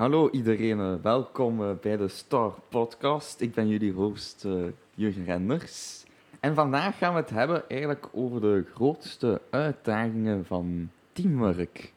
Hallo iedereen, eh, welkom eh, bij de Star Podcast. Ik ben jullie host uh, Jurgen Renders. En vandaag gaan we het hebben eigenlijk over de grootste uitdagingen van teamwork.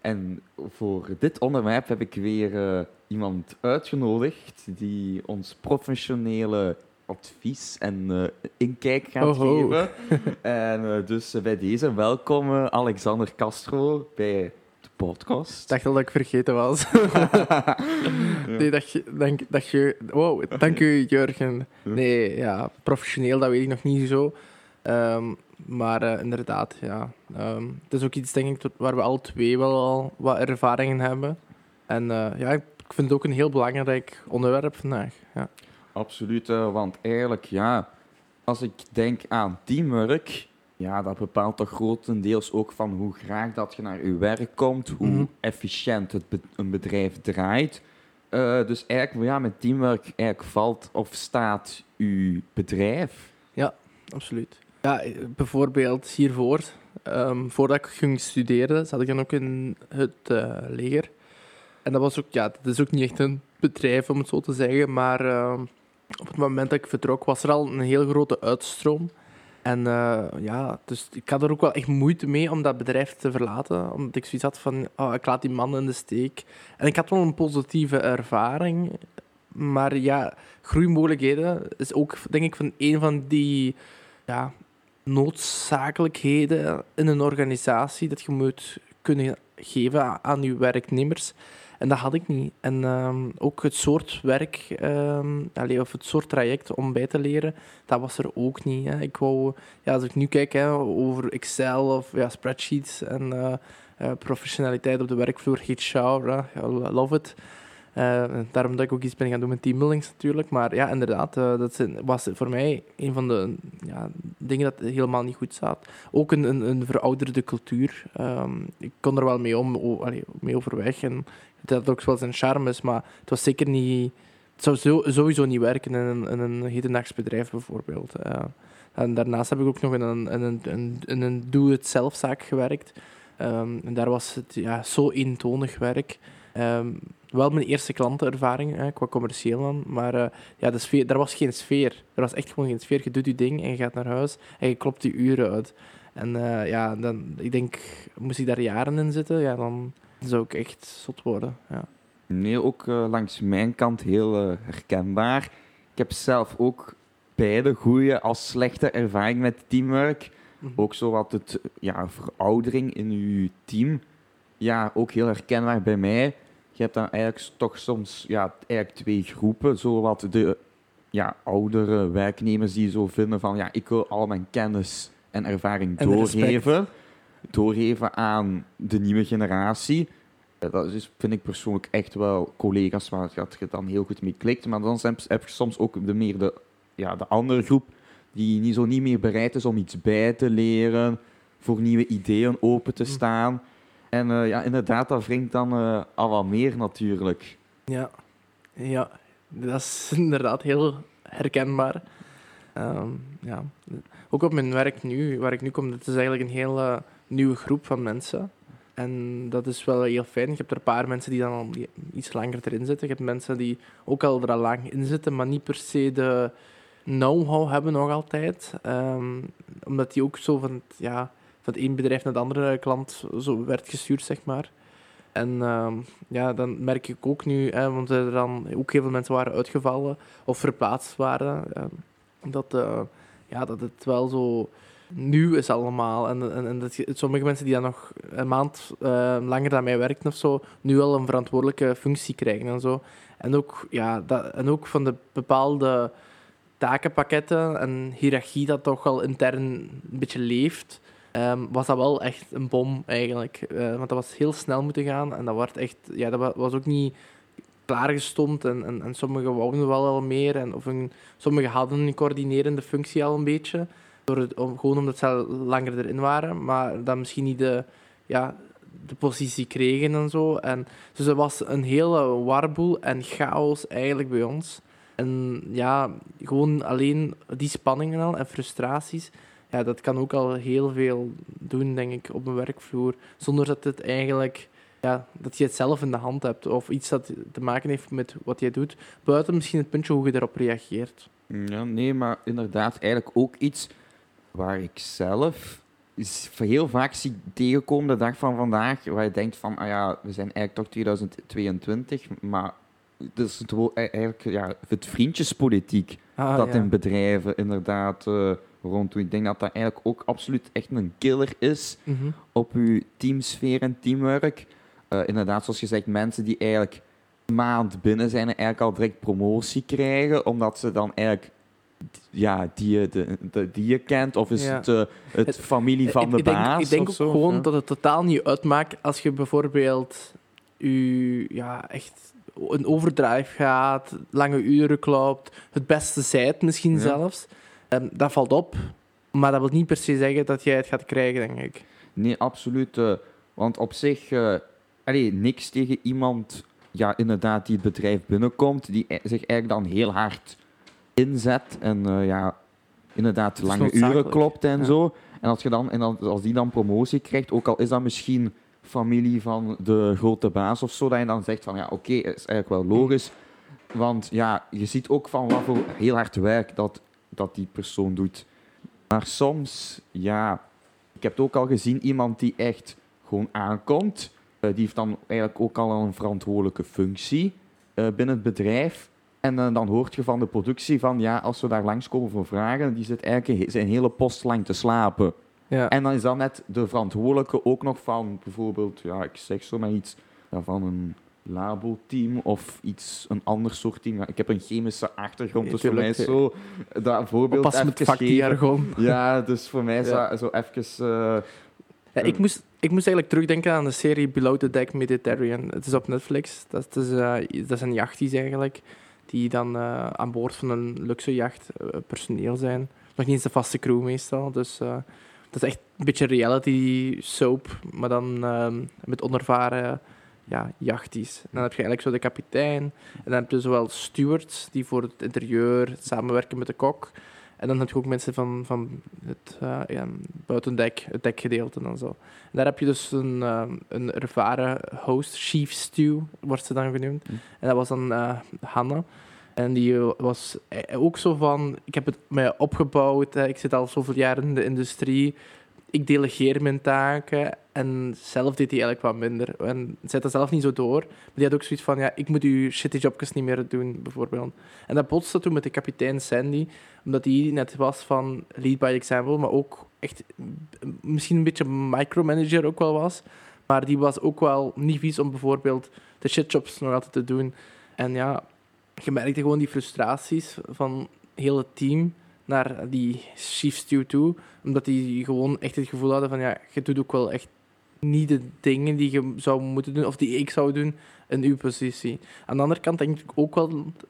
En voor dit onderwerp heb ik weer iemand uitgenodigd die ons professionele advies en inkijk gaat geven. en dus bij deze welkom Alexander Castro bij podcast. Ik dacht al dat ik vergeten was. Nee, dat je, dank, dat je... Wow, dank u, Jurgen. Nee, ja, professioneel, dat weet ik nog niet zo. Um, maar uh, inderdaad, ja. Um, het is ook iets, denk ik, waar we al twee wel al wat ervaringen hebben. En uh, ja, ik vind het ook een heel belangrijk onderwerp vandaag. Ja. Absoluut, uh, want eigenlijk, ja, als ik denk aan teamwork, ja, dat bepaalt toch grotendeels ook van hoe graag dat je naar je werk komt, hoe mhm. efficiënt het een bedrijf draait. Uh, dus eigenlijk, ja, met teamwork eigenlijk valt of staat uw bedrijf. Ja, absoluut. Ja, bijvoorbeeld hiervoor, um, voordat ik ging studeren, zat ik dan ook in het uh, leger. En dat was ook, ja, dat is ook niet echt een bedrijf, om het zo te zeggen, maar uh, op het moment dat ik vertrok, was er al een heel grote uitstroom. En uh, ja, dus ik had er ook wel echt moeite mee om dat bedrijf te verlaten. Omdat ik zoiets had van, oh, ik laat die man in de steek. En ik had wel een positieve ervaring. Maar ja, groeimogelijkheden is ook, denk ik, van een van die ja, noodzakelijkheden in een organisatie dat je moet kunnen geven aan je werknemers. En dat had ik niet. En um, ook het soort werk, allez, of het soort traject om bij te leren, dat was er ook niet. Ik wou, ja, als ik nu kijk hè, over Excel of ja, spreadsheets en uh, uh, professionaliteit op de werkvloer, HR, uh, love it. Uh, daarom dat ik ook iets ben gaan doen met teambuildings natuurlijk. Maar ja, inderdaad, dat was voor mij een van de ja, dingen dat helemaal niet goed zat. Ook een, een, een verouderde cultuur. Um, ik kon er wel mee, om, allee, mee overweg. En het had ook wel zijn charmes, maar het was zeker niet... Het zou sowieso niet werken in een, in een hedendaags bijvoorbeeld. Uh, en daarnaast heb ik ook nog in een, in een, in, in een doe-het-zelf-zaak gewerkt. Um, en daar was het ja, zo eentonig werk. Um, wel mijn eerste klantenervaring, qua commercieel dan. Maar uh, ja, de sfeer, daar was geen sfeer. Er was echt gewoon geen sfeer. Je doet je ding en je gaat naar huis en je klopt die uren uit. En uh, ja, dan, ik denk, moest ik daar jaren in zitten, ja, dan zou ik echt zot worden. Ja. Nee, ook uh, langs mijn kant heel herkenbaar. Ik heb zelf ook beide goede als slechte ervaring met teamwork. Mm -hmm. Ook zo wat het ja, veroudering in uw team. Ja, ook heel herkenbaar bij mij je hebt dan eigenlijk toch soms ja, eigenlijk twee groepen. Zo wat de ja, oudere werknemers die zo vinden van ja, ik wil al mijn kennis en ervaring doorgeven. Doorgeven aan de nieuwe generatie. Dat is, vind ik persoonlijk echt wel collega's waar je dan heel goed mee klikt. Maar dan heb je soms ook de meer de, ja, de andere groep die niet zo niet meer bereid is om iets bij te leren, voor nieuwe ideeën open te hm. staan. En uh, ja, inderdaad, dat wringt dan uh, al wat meer natuurlijk. Ja. ja, dat is inderdaad heel herkenbaar. Um, ja. Ook op mijn werk nu, waar ik nu kom, dat is eigenlijk een hele nieuwe groep van mensen. En dat is wel heel fijn. Je hebt er een paar mensen die dan al iets langer erin zitten. Je hebt mensen die ook al er al lang in zitten, maar niet per se de know-how hebben nog altijd. Um, omdat die ook zo van, ja, van het één bedrijf naar de andere klant zo werd gestuurd, zeg maar. En uh, ja, dan merk ik ook nu, hè, want er dan ook heel veel mensen waren uitgevallen of verplaatst waren, uh, dat, uh, ja, dat het wel zo nieuw is allemaal. En, en, en dat sommige mensen die dan nog een maand eh, langer dan mij werken of zo, nu al een verantwoordelijke functie krijgen en zo. En ook, ja, dat, en ook van de bepaalde takenpakketten en hiërarchie dat toch al intern een beetje leeft Ehm, was dat wel echt een bom eigenlijk. Uh, want dat was heel snel moeten gaan en dat, werd echt, ja, dat was ook niet klaargestomd en, en, en sommigen wouden wel al meer en of een, sommigen hadden een coördinerende functie al een beetje. Om, gewoon omdat ze langer erin waren, maar dan misschien niet de, ja, de positie kregen en zo. En, dus er was een hele warboel en chaos eigenlijk bij ons. En ja, gewoon alleen die spanningen al en frustraties ja, dat kan ook al heel veel doen, denk ik, op een werkvloer. Zonder dat het eigenlijk ja, dat je het zelf in de hand hebt. Of iets dat te maken heeft met wat jij doet. Buiten misschien het puntje hoe je erop reageert. Ja, nee, maar inderdaad, eigenlijk ook iets waar ik zelf is heel vaak zie tegenkomen de dag van vandaag, waar je denkt van, ah ja, we zijn eigenlijk toch 2022, maar het is het, e- eigenlijk ja, het vriendjespolitiek Ah, dat ja. in bedrijven inderdaad eh ronddoet. Ik denk dat dat eigenlijk ook absoluut echt een killer is Mhm. op uw teamsfeer en teamwork. Eh, inderdaad, zoals je zegt, mensen die eigenlijk maand binnen zijn en eigenlijk al direct promotie krijgen, omdat ze dan eigenlijk ja, die, je- de, de, die je kent, of is Ja. het, eh, het, Het- familie van ik, de ik denk, baas? Ik denk ook zo, gewoon ja. dat het totaal niet uitmaakt als je bijvoorbeeld u, ja, echt een overdrive gaat, lange uren klopt, het beste zijt misschien Ja. zelfs. Ehm, dat valt op, maar dat wil niet per se zeggen dat jij het gaat krijgen, denk ik. Nee, absoluut. eh, want op zich, allee, niks tegen iemand ja, inderdaad, die het bedrijf binnenkomt, die e- zich eigenlijk dan heel hard inzet en eh, ja, inderdaad lange uren klopt en ja. zo. En als, je dan, en als die dan promotie krijgt, ook al is dat misschien familie van de grote baas of zo, dat je dan zegt van ja, oké, is eigenlijk wel logisch. Want ja, je ziet ook van wat voor heel hard werk dat, dat die persoon doet. Maar soms, ja, ik heb het ook al gezien, iemand die echt gewoon aankomt, eh, die heeft dan eigenlijk ook al een verantwoordelijke functie eh, binnen het bedrijf. En eh, dan hoort je van de productie van, ja, als we daar langskomen voor vragen, die zit eigenlijk zijn hele post lang te slapen. Ja. En dan is dan net de verantwoordelijke ook nog van bijvoorbeeld, ja, ik zeg zo maar iets, ja, van een laboteam of iets, een ander soort team. Ja, ik heb een chemische achtergrond, dus voor mij is zo dat voorbeeld Oppassen met vakjargon. Ja, dus voor mij is Ja. dat zo even... eh, Ja, ik, moest, ik moest eigenlijk terugdenken aan de serie Below the Deck Mediterranean. Het is op Netflix. Dat is, eh, dat is een jachties eigenlijk, die dan eh, aan boord van een luxe jacht eh, personeel zijn. Nog niet eens de vaste crew meestal. Dus eh, dat is echt een beetje reality soap, maar dan eh, met onervaren ja, jachties. En dan heb je eigenlijk zo de kapitein. En dan heb je zowel stewards, die voor het interieur samenwerken met de kok. En dan heb je ook mensen van, van het eh, ja, buitendek, het dekgedeelte en zo. En daar heb je dus een, eh, een ervaren host, Chief Stew, wordt ze dan genoemd. Hm. En dat was dan eh Hanna. En die was eh, ook zo van, ik heb het mij opgebouwd, ik zit al zoveel jaar in de industrie, ik delegeer mijn taken en zelf deed hij eigenlijk wat minder. En zet dat zelf niet zo door, maar die had ook zoiets van, ja, ik moet uw shitty jobjes niet meer doen, bijvoorbeeld. En dat botste toen met de kapitein Sandy, omdat hij net was van lead by example, maar ook echt misschien een beetje micromanager ook wel was. Maar die was ook wel niet vies om bijvoorbeeld de shitjobs nog altijd te doen. En ja, je merkte gewoon die frustraties van heel het team naar die chief stew toe. Omdat die gewoon echt het gevoel hadden van ja, je doet ook wel echt niet de dingen die je zou moeten doen, of die ik zou doen in uw positie. Aan de andere kant denk ik ook wel,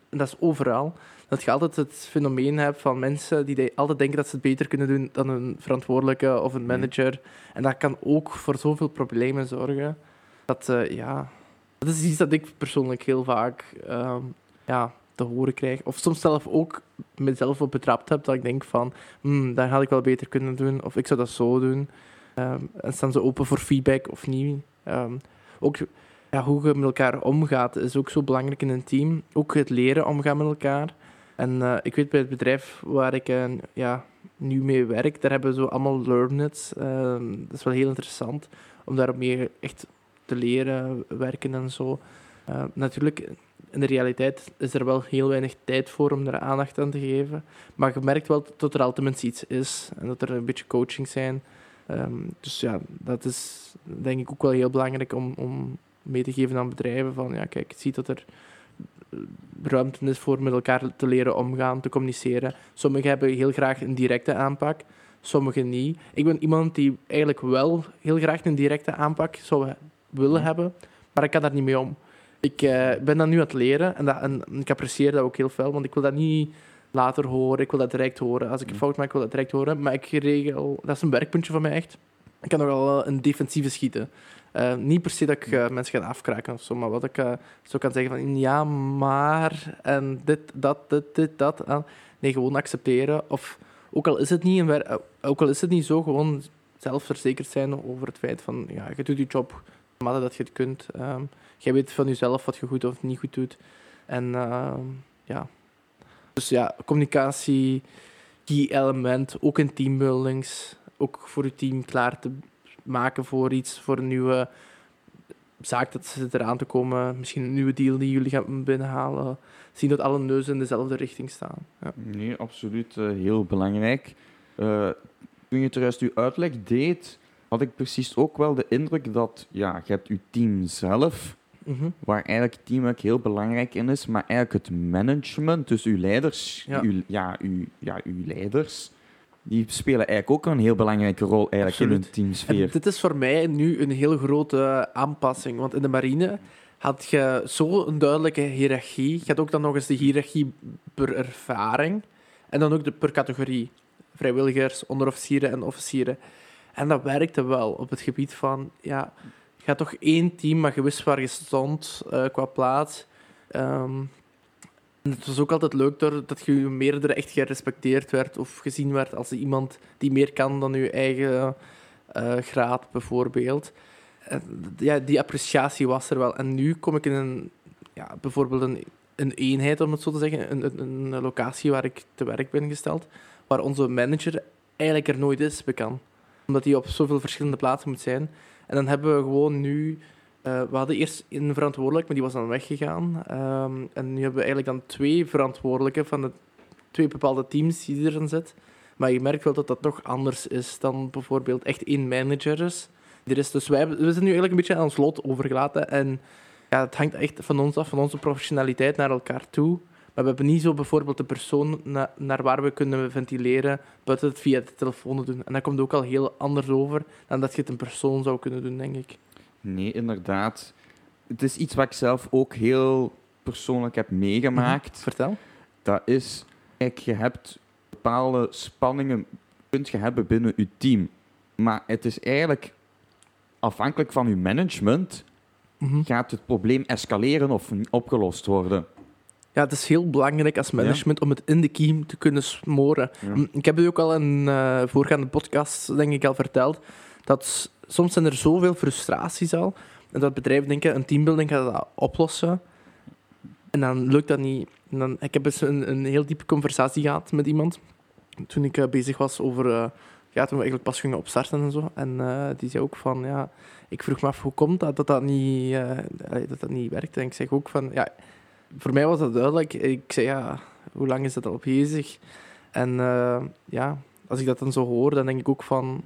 en dat is overal, dat je altijd het fenomeen hebt van mensen die de- altijd denken dat ze het beter kunnen doen dan een verantwoordelijke of een Mhm. manager. En dat kan ook voor zoveel problemen zorgen. Dat, eh, ja, dat is iets dat ik persoonlijk heel vaak ehm, ja, te horen krijg. Of soms zelf ook mezelf op betrapt heb, dat ik denk van, hmm, dat had ik wel beter kunnen doen, of ik zou dat zo doen. Ehm, en staan ze open voor feedback of niet. Ehm, ook ja, hoe je met elkaar omgaat is ook zo belangrijk in een team. Ook het leren omgaan met elkaar. En eh, ik weet bij het bedrijf waar ik eh, ja, nu mee werk, daar hebben we zo allemaal learnets. Ehm, dat is wel heel interessant om daarmee echt te leren werken en zo. Eh, natuurlijk, in de realiteit is er wel heel weinig tijd voor om er aandacht aan te geven. Maar je merkt wel dat er altijd iets is en dat er een beetje coaching zijn. Ehm, dus ja, dat is denk ik ook wel heel belangrijk om, om mee te geven aan bedrijven. Van ja, kijk, zie dat er eh, ruimte is voor met elkaar te leren omgaan, te communiceren. Sommigen hebben heel graag een directe aanpak, sommigen niet. Ik ben iemand die eigenlijk wel heel graag een directe aanpak zou willen hebben, maar ik kan daar niet mee om. Ik eh, ben dat nu aan het leren en, dat, en ik apprecieer dat ook heel veel, want ik wil dat niet later horen, ik wil dat direct horen. Als ik een Ja. fout maak, wil ik dat direct horen, maar ik regel... Dat is een werkpuntje van mij echt. Ik kan nogal een defensieve schieten. Eh, niet per se dat ik eh, mensen ga afkraken of zo, maar wat ik eh, zo kan zeggen van ja, maar en dit, dat, dit, dit, dat. eh. nee, gewoon accepteren. Of ook al is het niet, een eh, ook al is het niet zo, gewoon zelfverzekerd zijn over het feit van ja, je doet je job mate dat je het kunt. Ehm, jij weet van jezelf wat je goed of niet goed doet. En ehm, ja. Dus ja, communicatie, key element, ook in teambuildings. Ook voor je team klaar te maken voor iets, voor een nieuwe zaak dat zit eraan te komen. Misschien een nieuwe deal die jullie gaan binnenhalen. Zien dat alle neuzen in dezelfde richting staan. Ja. Nee, absoluut. eh, heel belangrijk. Eh, toen je juist uw uitleg deed, had ik precies ook wel de indruk dat ja, je hebt je team zelf, Mhm. waar eigenlijk teamwork heel belangrijk in is, maar eigenlijk het management, dus uw leiders, Ja. uw, ja, uw, ja, uw leiders, die spelen eigenlijk ook een heel belangrijke rol eigenlijk in hun teamsfeer. En dit is voor mij nu een heel grote aanpassing. Want in de marine had je zo een duidelijke hiërarchie. Je had ook dan nog eens de hiërarchie per ervaring. En dan ook de per categorie. Vrijwilligers, onderofficieren en officieren. En dat werkte wel op het gebied van... Ja, je had toch één team, maar je wist waar je stond eh, qua plaats. Ehm, het was ook altijd leuk door- dat je meerdere echt gerespecteerd werd of gezien werd als iemand die meer kan dan je eigen eh, graad, bijvoorbeeld. Ja, die appreciatie was er wel. En nu kom ik in een, ja, bijvoorbeeld een, een eenheid, om het zo te zeggen, een, een, een locatie waar ik te werk ben gesteld, waar onze manager eigenlijk er nooit is, bekend. Omdat hij op zoveel verschillende plaatsen moet zijn. En dan hebben we gewoon nu... eh, we hadden eerst een verantwoordelijk, maar die was dan weggegaan. Ehm, en nu hebben we eigenlijk dan twee verantwoordelijken van de twee bepaalde teams die er dan zit. Maar je merkt wel dat dat toch anders is dan bijvoorbeeld echt één manager is. Is dus we zijn nu eigenlijk een beetje aan ons lot overgelaten. En ja, het hangt echt van ons af, van onze professionaliteit naar elkaar toe. Maar we hebben niet zo bijvoorbeeld de persoon na- naar waar we kunnen ventileren, buiten het via de telefoon te doen. En dat komt ook al heel anders over dan dat je het een persoon zou kunnen doen, denk ik. Nee, inderdaad. Het is iets wat ik zelf ook heel persoonlijk heb meegemaakt. Vertel. Dat is, kijk, je hebt bepaalde spanningen kunt je hebben binnen je team. Maar het is eigenlijk afhankelijk van je management Mhm. gaat het probleem escaleren of opgelost worden. Ja, het is heel belangrijk als management om het in de kiem te kunnen smoren. Ja. Ik heb u ook al in eh voorgaande podcast denk ik al verteld dat soms zijn er zoveel frustraties al en dat bedrijven denken een teambuilding gaat dat oplossen en dan lukt dat niet. En dan, ik heb eens een, een heel diepe conversatie gehad met iemand toen ik eh, bezig was over eh, ja, toen we eigenlijk pas gingen opstarten en zo. En die zei ook van ja, ik vroeg me af hoe komt dat dat dat niet, dat dat niet werkt. En ik zeg ook van ja, voor mij was dat duidelijk. Ik zei ja, hoe lang is dat al bezig? En eh, ja, als ik dat dan zo hoor, dan denk ik ook van...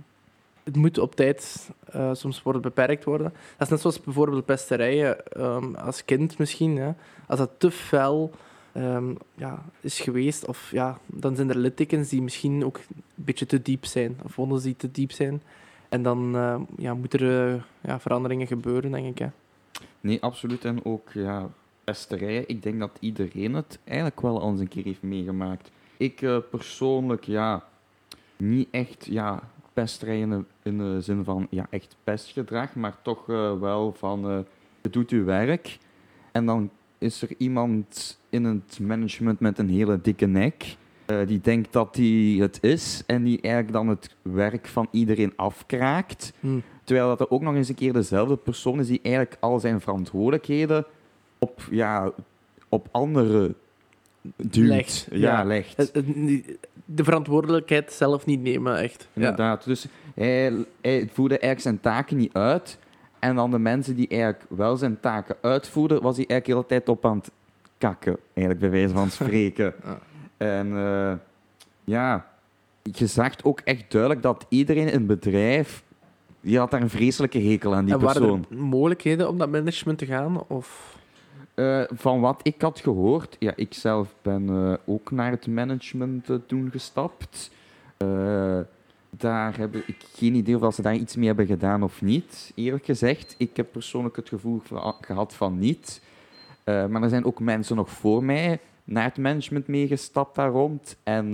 Het moet op tijd eh, soms worden beperkt worden. Dat is net zoals bijvoorbeeld pesterijen ehm, als kind misschien. Als dat te fel ehm, ja, is geweest, of ja, dan zijn er littekens die misschien ook een beetje te diep zijn. Of wonden die te diep zijn. En dan eh, ja, moeten er ja, veranderingen gebeuren, denk ik. Hè. Nee, absoluut. En ook ja, pesterijen. Ik denk dat iedereen het eigenlijk wel al eens een keer heeft meegemaakt. Ik eh, persoonlijk, ja, niet echt ja, pesterijen in, de- in de zin van ja, echt pestgedrag, maar toch eh, wel van eh, je doet je werk. En dan is er iemand in het management met een hele dikke nek. die denkt dat hij het is en die eigenlijk dan het werk van iedereen afkraakt. Hm. Terwijl dat er ook nog eens een keer dezelfde persoon is die eigenlijk al zijn verantwoordelijkheden op, ja, op anderen duwt. Legt, Ja, ja. legt. Het- het- niet- De verantwoordelijkheid zelf niet nemen, echt. Ja. Inderdaad. Dus hij, hij voerde eigenlijk zijn taken niet uit. En dan de mensen die eigenlijk wel zijn taken uitvoerden, was hij eigenlijk de hele tijd op aan het kakken. Eigenlijk bij wijze van spreken. Ja. En eh, ja, je zag ook echt duidelijk dat iedereen in het bedrijf, die had daar een vreselijke hekel aan die en waren persoon. er mogelijkheden om dat management te gaan? Of... Eh, van wat ik had gehoord, ja, ik zelf ben eh, ook naar het management eh, toen gestapt. Daar heb ik geen idee of ze daar iets mee hebben gedaan of niet, eerlijk gezegd. Ik heb persoonlijk het gevoel gehad van niet. Maar er zijn ook mensen nog voor mij naar het management meegestapt daar. En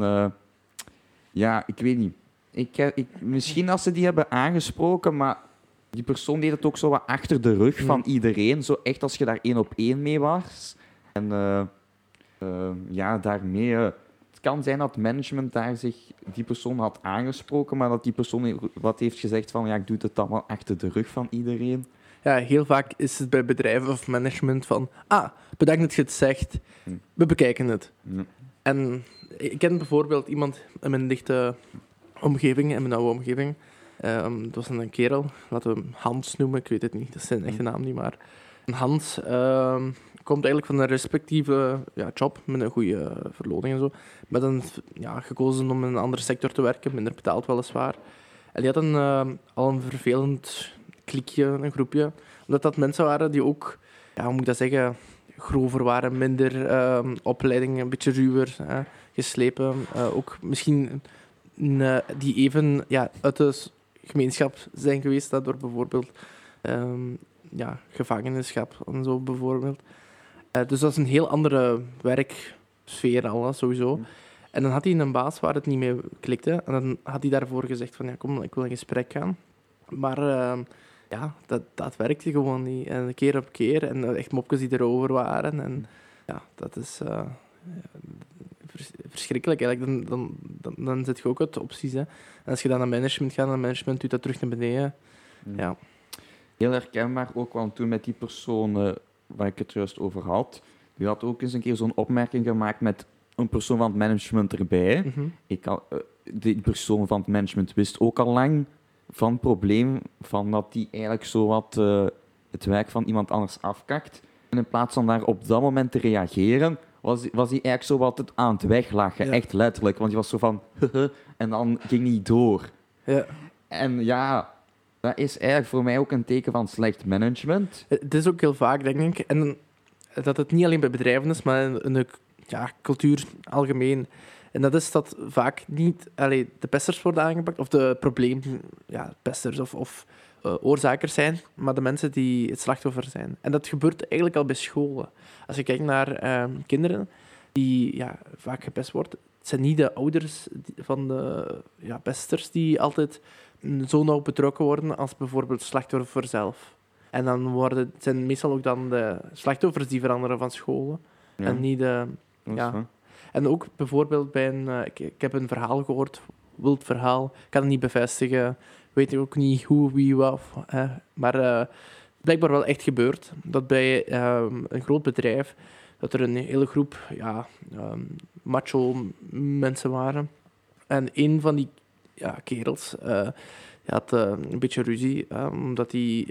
ja, ik weet niet. Ik, ik, misschien als ze die hebben aangesproken, maar die persoon deed het ook zo wat achter de rug van iedereen. Zo echt als je daar één op één mee was. En eh, eh, ja, daarmee... eh, het kan zijn dat management daar zich die persoon had aangesproken, maar dat die persoon wat heeft gezegd van ja, ik doe het allemaal achter de rug van iedereen. ja, heel vaak is het bij bedrijven of management van ah, bedankt dat je het zegt, Hm. we bekijken het. Ja. En ik ken bijvoorbeeld iemand in mijn dichte omgeving, in mijn oude omgeving. Ehm dat was een kerel, laten we hem Hans noemen, ik weet het niet, dat is zijn echte naam niet, maar... Hans ehm, komt eigenlijk van een respectieve ja, job met een goede verloning en zo. Maar dan ja, gekozen om in een andere sector te werken, minder betaald weliswaar. En die had een, ehm, al een vervelend klikje, een groepje. Omdat dat mensen waren die ook, ja, hoe moet ik dat zeggen, grover waren, minder ehm, opleiding, een beetje ruwer, hè, geslepen. Eh, ook misschien eh, die even ja, uit de gemeenschap zijn geweest, dat door bijvoorbeeld ehm, ja, gevangenschap en zo bijvoorbeeld. Eh, dus dat is een heel andere werksfeer al, sowieso. Hm. En dan had hij een baas waar het niet mee klikte. En dan had hij daarvoor gezegd van, ja, kom, ik wil in gesprek gaan. Maar ehm, ja, dat, dat werkte gewoon niet. En keer op keer. En echt mopjes die erover waren. En ja, dat is eh, verschrikkelijk eigenlijk. Dan, dan, dan, dan zit je ook uit opties. Hè. En als je dan naar management gaat, en management doet dat terug naar beneden. Ja. Heel herkenbaar ook, want toen met die persoon eh, waar ik het juist over had, die had ook eens een keer zo'n opmerking gemaakt met een persoon van het management erbij. Mhm. Ik al, eh, die persoon van het management wist ook al lang van het probleem van dat die eigenlijk zo wat eh, het werk van iemand anders afkakt. En in plaats van daar op dat moment te reageren, was, was hij eigenlijk zo wat het aan het weglachen. Ja. Echt letterlijk, want hij was zo van en dan ging hij door. Ja. En ja, dat is eigenlijk voor mij ook een teken van slecht management. Het is ook heel vaak, denk ik. En dat het niet alleen bij bedrijven is, maar in de ja, cultuur algemeen. En dat is dat vaak niet allee, de pesters worden aangepakt, of de probleempesters ja, pesters of, of eh, oorzakers zijn, maar de mensen die het slachtoffer zijn. En dat gebeurt eigenlijk al bij scholen. Als je kijkt naar ehm, kinderen die ja, vaak gepest worden, het zijn niet de ouders van de ja, pesters die altijd zo nauw betrokken worden als bijvoorbeeld het slachtoffer zelf. En dan worden, het zijn meestal ook dan de slachtoffers die veranderen van scholen. Ja, En niet de... ja. En ook bijvoorbeeld bij een... eh, ik, ik heb een verhaal gehoord, wild verhaal. Ik kan het niet bevestigen. Weet ook niet hoe, wie, wat. eh, maar eh, blijkbaar wel echt gebeurd. Dat bij ehm, een groot bedrijf... Dat er een hele groep ja, ehm, macho mensen waren. En een van die ja, kerels... eh, had eh, een beetje ruzie, eh, omdat hij...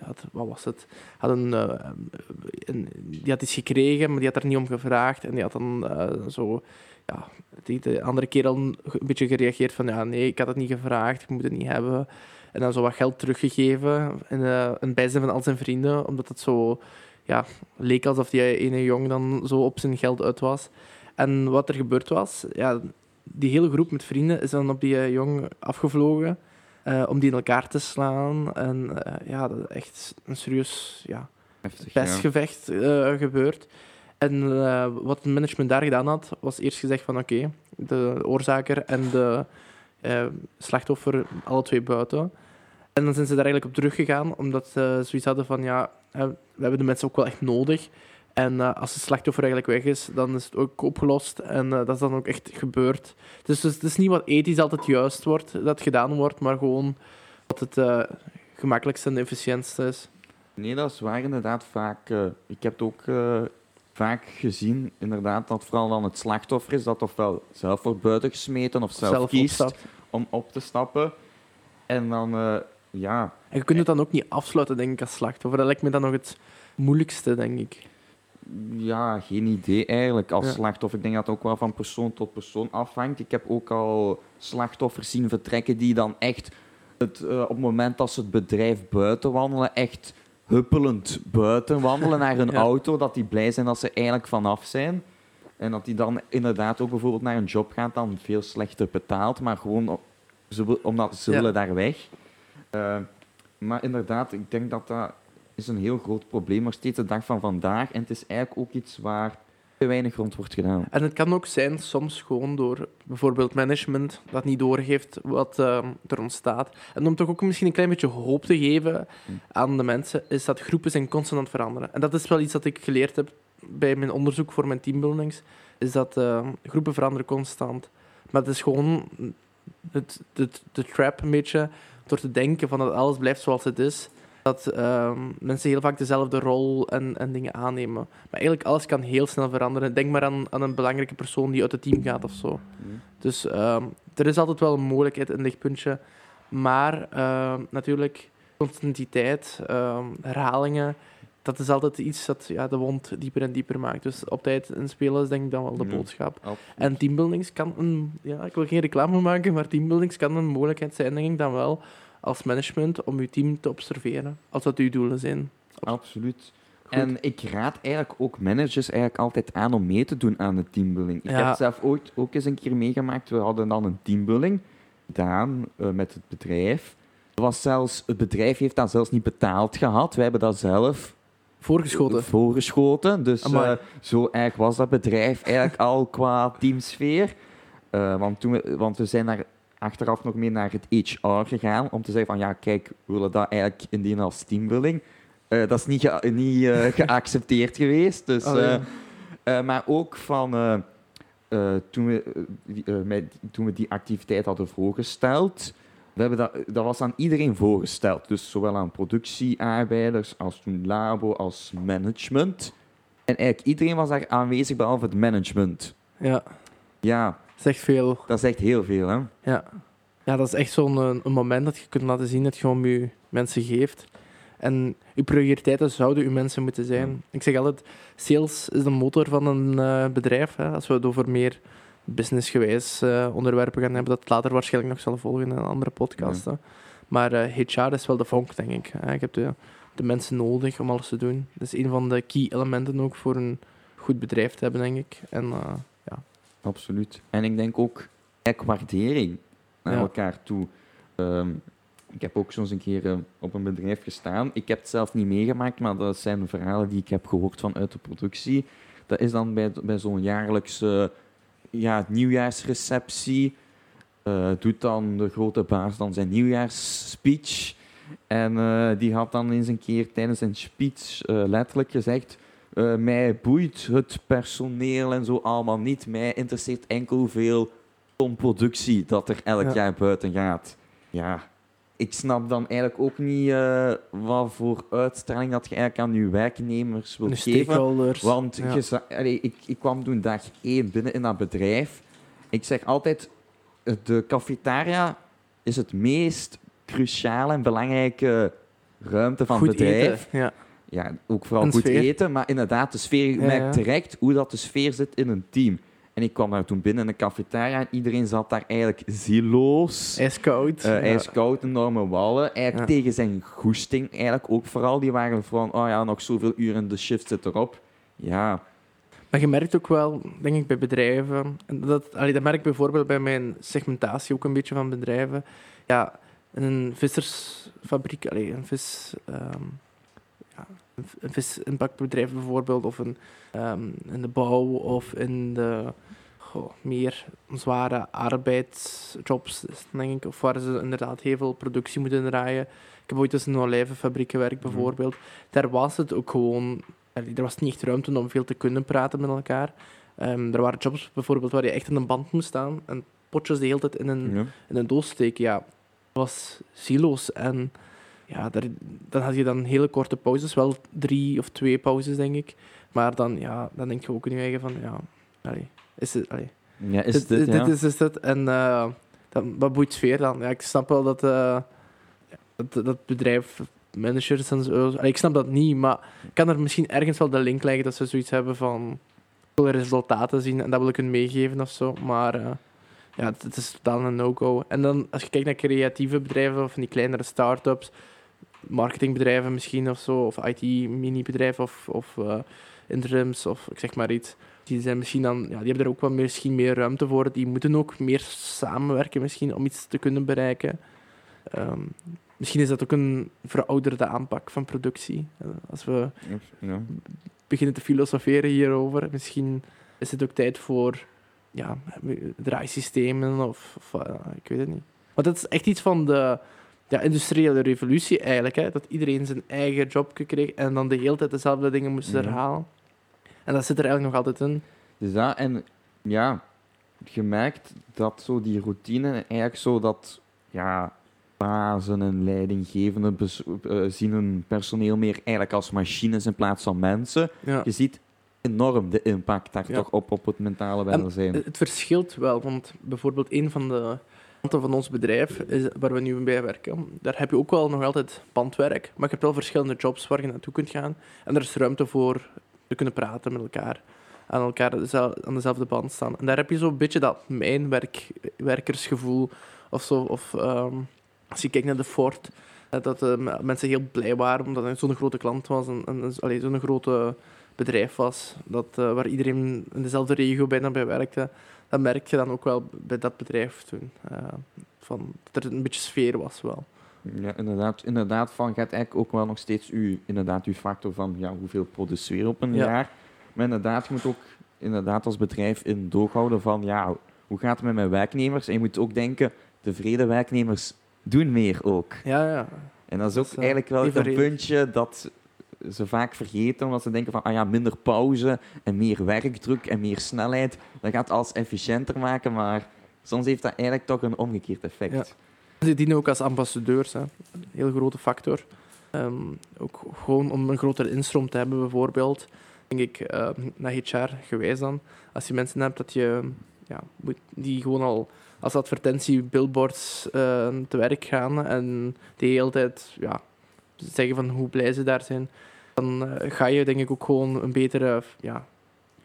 had, wat was het? Had een, een, die had iets gekregen, maar die had er niet om gevraagd. En die had dan zo... Ja, die, de andere kerel een beetje gereageerd van... Ja, nee, ik had het niet gevraagd, ik moet het niet hebben. En dan zo wat geld teruggegeven. En eh, een bijzijn van al zijn vrienden, omdat het zo... Ja, leek alsof die ene jong dan zo op zijn geld uit was. En wat er gebeurd was... Ja, die hele groep met vrienden is dan op die eh, jong afgevlogen eh, om die in elkaar te slaan. En eh, ja, dat is echt een serieus ja, Heftig, pestgevecht eh, gebeurd. En eh, wat het management daar gedaan had, was eerst gezegd van oké, de oorzaker en de eh, slachtoffer alle twee buiten. En dan zijn ze daar eigenlijk op teruggegaan, omdat ze zoiets hadden van ja, eh, we hebben de mensen ook wel echt nodig. En als het slachtoffer eigenlijk weg is, dan is het ook opgelost. En dat is dan ook echt gebeurd. Dus, dus het is niet wat ethisch altijd juist wordt, dat gedaan wordt, maar gewoon wat het eh, gemakkelijkste en efficiëntste is. Nee, dat is waar inderdaad vaak. ik heb het ook vaak gezien, inderdaad, dat vooral dan het slachtoffer is dat ofwel zelf wordt buitengesmeten of zelf, kiest opstapt. om op te stappen. En dan, eh, ja, En je kunt het dan ook niet afsluiten, denk ik, als slachtoffer. Dat lijkt me dan nog het moeilijkste, denk ik. ja, geen idee eigenlijk als Ja. slachtoffer. Ik denk dat het ook wel van persoon tot persoon afhangt. Ik heb ook al slachtoffers zien vertrekken die dan echt het, eh, op het moment dat ze het bedrijf buiten wandelen, echt huppelend buiten wandelen naar hun Ja. auto, dat die blij zijn dat ze eigenlijk vanaf zijn. En dat die dan inderdaad ook bijvoorbeeld naar een job gaat, dan veel slechter betaald, maar gewoon ze omdat ze Ja. willen daar weg. Eh, maar inderdaad, ik denk dat dat is een heel groot probleem, nog steeds de dag van vandaag. En het is eigenlijk ook iets waar te weinig rond wordt gedaan. En het kan ook zijn, soms gewoon door bijvoorbeeld management dat niet doorgeeft wat ehm, er ontstaat. En om toch ook misschien een klein beetje hoop te geven aan de mensen, is dat groepen zijn constant aan het veranderen. En dat is wel iets dat ik geleerd heb bij mijn onderzoek voor mijn teambuildings, is dat ehm, groepen veranderen constant. Maar het is gewoon het, het, de trap een beetje, door te denken van dat alles blijft zoals het is, dat ehm, mensen heel vaak dezelfde rol en, en dingen aannemen. Maar eigenlijk alles kan heel snel veranderen. Denk maar aan, aan een belangrijke persoon die uit het team gaat of zo. Dus ehm, er is altijd wel een mogelijkheid, een lichtpuntje. Maar ehm, natuurlijk, continuïteit, ehm, herhalingen, dat is altijd iets dat ja, de wond dieper en dieper maakt. Dus op tijd inspelen is denk ik dan wel de boodschap. Absoluut. En teambuildings kan een... Ja, ik wil geen reclame maken, maar teambuildings kan een mogelijkheid zijn, denk ik dan wel, als management, om uw team te observeren. Als dat uw doelen zijn. Absoluut. Goed. En ik raad eigenlijk ook managers eigenlijk altijd aan om mee te doen aan de teambuilding. Ik Ja. heb het zelf ooit ook eens een keer meegemaakt. We hadden dan een teambuilding gedaan eh, met het bedrijf. Was zelfs, het bedrijf heeft dat zelfs niet betaald gehad. Wij hebben dat zelf Voorgeschoten. voorgeschoten. Dus eh, zo eigenlijk was dat bedrijf eigenlijk al qua teamsfeer. Eh, want, toen we, want we zijn daar achteraf nog mee naar het HR gegaan om te zeggen van ja, kijk, we willen dat eigenlijk indienen als teambuilding. Eh, dat is niet, ge- niet eh, geaccepteerd geweest. Dus, eh, maar ook van toen, we, met- toen we die activiteit hadden voorgesteld, we hebben dat, dat was aan iedereen voorgesteld. Dus zowel aan productiearbeiders als toen labo als management. En eigenlijk iedereen was daar aanwezig behalve het management. Ja, Ja, zegt veel. dat is echt heel veel, hè? Ja. ja, dat is echt zo'n eh, een moment dat je kunt laten zien dat je om je mensen geeft. En je prioriteiten zouden je mensen moeten zijn. Ik zeg altijd, sales is de motor van een eh, bedrijf. Hè. Als we het over meer businessgewijs eh, onderwerpen gaan hebben, dat later waarschijnlijk nog zal volgen in een andere podcast. Maar eh, HR is wel de vonk, denk ik. hè. Ik heb de, de mensen nodig om alles te doen. Dat is een van de key elementen ook voor een goed bedrijf te hebben, denk ik. En Absoluut. En ik denk ook waardering naar Ja. elkaar toe. Ehm, ik heb ook een keer eh, op een bedrijf gestaan. Ik heb het zelf niet meegemaakt, maar dat zijn verhalen die ik heb gehoord vanuit de productie. Dat is dan bij, bij zo'n jaarlijkse ja, nieuwjaarsreceptie. eh, doet dan de grote baas dan zijn nieuwjaarsspeech. En eh, die had dan eens een keer tijdens zijn speech letterlijk gezegd... eh, mij boeit het personeel en zo allemaal niet. Mij interesseert enkel hoeveel ton productie dat er elk Ja. jaar buiten gaat. Ja, ik snap dan eigenlijk ook niet eh, wat voor uitstraling dat je eigenlijk aan je werknemers wilt geven. stakeholders. Want ja. je allee, ik, ik kwam toen dag één binnen in dat bedrijf. Ik zeg altijd, de cafetaria is het meest cruciale en belangrijke ruimte van goed het bedrijf. eten. Ja. Ja, ook vooral Een goed sfeer. eten, maar inderdaad, de sfeer, je Ja, direct hoe dat de sfeer zit in een team. En ik kwam daar toen binnen in de cafetaria en iedereen zat daar eigenlijk zieloos. Ijskoud. Eh ja. ijskoud, enorme wallen. Eigenlijk tegen zijn goesting. Eigenlijk ook vooral. Die waren van, oh ja, nog zoveel uren, de shift zit erop. Ja, Maar je merkt ook wel, denk ik, bij bedrijven... En dat, allee, dat merk ik bijvoorbeeld bij mijn segmentatie ook een beetje van bedrijven. Ja, een vissersfabriek, allee, een vis... ehm, ja, een visimpactbedrijf bijvoorbeeld, of een, ehm, in de bouw, of in de goh, meer zware arbeidsjobs, denk ik, of waar ze inderdaad heel veel productie moeten draaien. Ik heb ooit eens in een olijvenfabriek gewerkt, Mhm. bijvoorbeeld. Daar was het ook gewoon... Er was niet echt ruimte om veel te kunnen praten met elkaar. Ehm, er waren jobs bijvoorbeeld waar je echt in een band moest staan en potjes de hele tijd in een, ja. in een doos steken. Ja, dat was silo's. En ja, daar, dan had je dan hele korte pauzes, wel drie of twee pauzes, denk ik. Maar dan, ja, dan denk je ook in je eigen van, ja, allee, is het, allee, ja is dit, dit, ja. dit is, is het. En eh, dan, wat boeit sfeer dan? Ja, ik snap wel dat, eh, dat, dat bedrijf, managers en zo... allee, ik snap dat niet, maar ik kan er misschien ergens wel de link leggen dat ze zoiets hebben van... Ik wil resultaten zien en dat wil ik hun meegeven of zo. Maar eh, ja, het, het is totaal een no-go. En dan, als je kijkt naar creatieve bedrijven of die kleinere start-ups, marketingbedrijven misschien of zo, of IT-mini-bedrijven of, of eh, interims of ik zeg maar iets. Die zijn misschien dan, ja, die hebben er ook wel meer, misschien meer ruimte voor. Die moeten ook meer samenwerken misschien om iets te kunnen bereiken. Ehm, misschien is dat ook een verouderde aanpak van productie. Eh, Als we Ja. beginnen te filosoferen hierover, misschien is het ook tijd voor ja, draaisystemen of, of eh, ik weet het niet. Want dat is echt iets van de ja, industriële revolutie eigenlijk. Hè? Dat iedereen zijn eigen job kreeg en dan de hele tijd dezelfde dingen moest Ja. herhalen. En dat zit er eigenlijk nog altijd in. Dus dat, en ja, je merkt dat zo die routine eigenlijk zo dat, ja, bazen en leidinggevenden eh, zien hun personeel meer eigenlijk als machines in plaats van mensen. Ja. Je ziet enorm de impact daar Ja. toch op op het mentale En welzijn. Het verschilt wel, want bijvoorbeeld een van de van ons bedrijf, is, waar we nu bij werken, daar heb je ook wel nog altijd bandwerk, maar je hebt wel verschillende jobs waar je naartoe kunt gaan. En er is ruimte voor te kunnen praten met elkaar, aan elkaar aan dezelfde band staan. En daar heb je zo'n beetje dat mijnwerk, werkersgevoel of zo. Of ehm, als je kijkt naar de Ford, eh, dat eh, mensen heel blij waren omdat het zo'n grote klant was en, en zo'n grote bedrijf was, dat, eh, waar iedereen in dezelfde regio bijna bij werkte. Dat merk je dan ook wel bij dat bedrijf toen. eh, van, dat er een beetje sfeer was wel. Ja, inderdaad. Inderdaad, van gaat eigenlijk ook wel nog steeds uw, inderdaad, uw factor van ja, hoeveel produceren op een Ja. jaar. Maar inderdaad, je moet ook inderdaad als bedrijf in doog houden van ja, hoe gaat het met mijn werknemers? En je moet ook denken, tevreden werknemers doen meer ook. Ja, ja. En dat is ook Dat is, eh, eigenlijk wel een puntje dat ze vaak vergeten, omdat ze denken van ah ja, minder pauze en meer werkdruk en meer snelheid, dat gaat alles efficiënter maken, maar soms heeft dat eigenlijk toch een omgekeerd effect. Ze dienen ook als ambassadeurs, hè. een heel grote factor. Ehm, ook gewoon om een grotere instroom te hebben, bijvoorbeeld. Denk ik, ehm, naar HR gewijs dan. Als je mensen hebt dat je, ja, die gewoon al als advertentie billboards eh, te werk gaan en de hele tijd ja, zeggen van hoe blij ze daar zijn, dan eh, ga je denk ik ook gewoon een betere ja,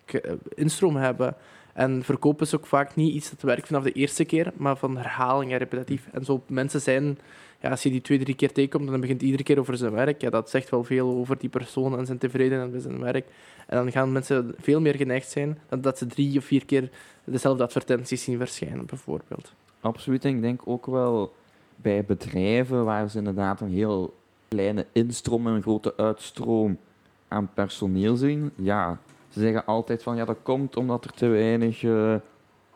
eh, instroom hebben. En verkopen is ook vaak niet iets dat werkt vanaf de eerste keer, maar van herhaling en repetitief. En zo mensen zijn, ja, als je die twee, drie keer tegenkomt, dan begint iedere keer over zijn werk. Ja, dat zegt wel veel over die persoon en zijn tevredenheid met zijn werk. En dan gaan mensen veel meer geneigd zijn dan dat ze drie of vier keer dezelfde advertenties zien verschijnen, bijvoorbeeld. Absoluut. En ik denk ook wel bij bedrijven waar ze inderdaad een heel kleine instroom en een grote uitstroom aan personeel zien. Ja, ze zeggen altijd van ja, dat komt omdat er te weinig eh,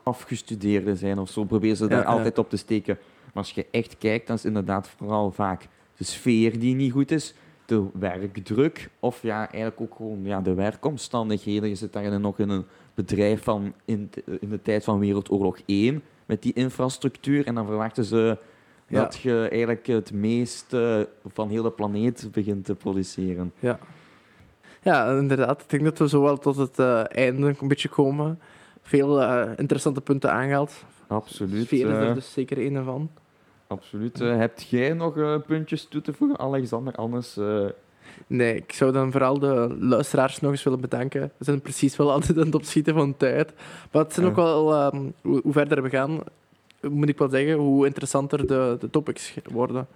afgestudeerden zijn of zo. Proberen ze daar Ja, ja. altijd op te steken. Maar als je echt kijkt, dan is inderdaad vooral vaak de sfeer die niet goed is, de werkdruk of ja, eigenlijk ook gewoon ja, de werkomstandigheden. Je zit daar in- nog in een bedrijf van in, in de tijd van Wereldoorlog 1 met die infrastructuur en dan verwachten ze Ja. dat je eigenlijk het meeste van heel de planeet begint te produceren. Ja. Ja, inderdaad. Ik denk dat we zo wel tot het eh, einde een beetje komen. Veel eh, interessante punten aangehaald. Absoluut. Sfeer is eh, er dus zeker een van. absoluut. Eh, hebt jij nog eh, puntjes toe te voegen, Alexander? Anders eh, Nee, ik zou dan vooral de luisteraars nog eens willen bedanken. We zijn precies wel altijd aan het opschieten van tijd. Maar het zijn ook wel, ehm, hoe verder we gaan, moet ik wel zeggen, hoe interessanter de, de topics worden.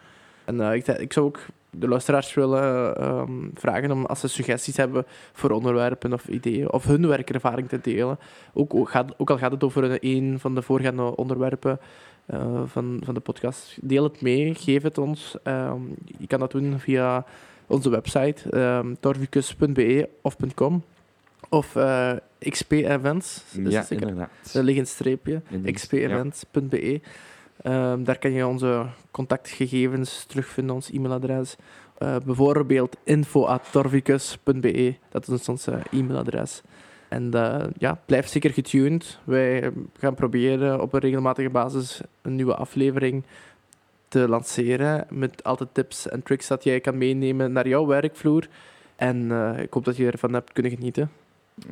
En eh, ik, ik zou ook de luisteraars willen ehm, vragen om, als ze suggesties hebben voor onderwerpen of ideeën, of hun werkervaring te delen. Ook, ook, gaat, ook al gaat het over een, van de voorgaande onderwerpen eh, van, van de podcast, deel het mee, geef het ons. Ehm, je kan dat doen via onze website, um, torvicus.be of .com. Of eh, XP Events. is ja, inderdaad. Er ligt een streepje. Xpevents.be. Ehm, daar kan je onze contactgegevens terugvinden, ons e-mailadres. Eh, bijvoorbeeld info.torvicus.be. Dat is ons eh, e-mailadres. En ja, blijf zeker getuned. Wij gaan proberen op een regelmatige basis een nieuwe aflevering te lanceren. Met altijd tips en tricks dat jij kan meenemen naar jouw werkvloer. En ik hoop dat je ervan hebt kunnen genieten.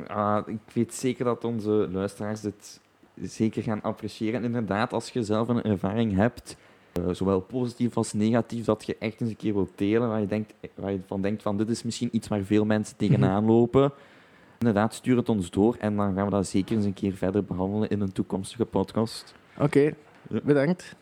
Ah, ik weet zeker dat onze luisteraars dit zeker gaan appreciëren. En inderdaad, als je zelf een ervaring hebt, eh, zowel positief als negatief, dat je echt eens een keer wilt delen, waar je, denkt, waar je van denkt van dit is misschien iets waar veel mensen tegenaan lopen. Inderdaad, stuur het ons door en dan gaan we dat zeker eens een keer verder behandelen in een toekomstige podcast. Oké, bedankt.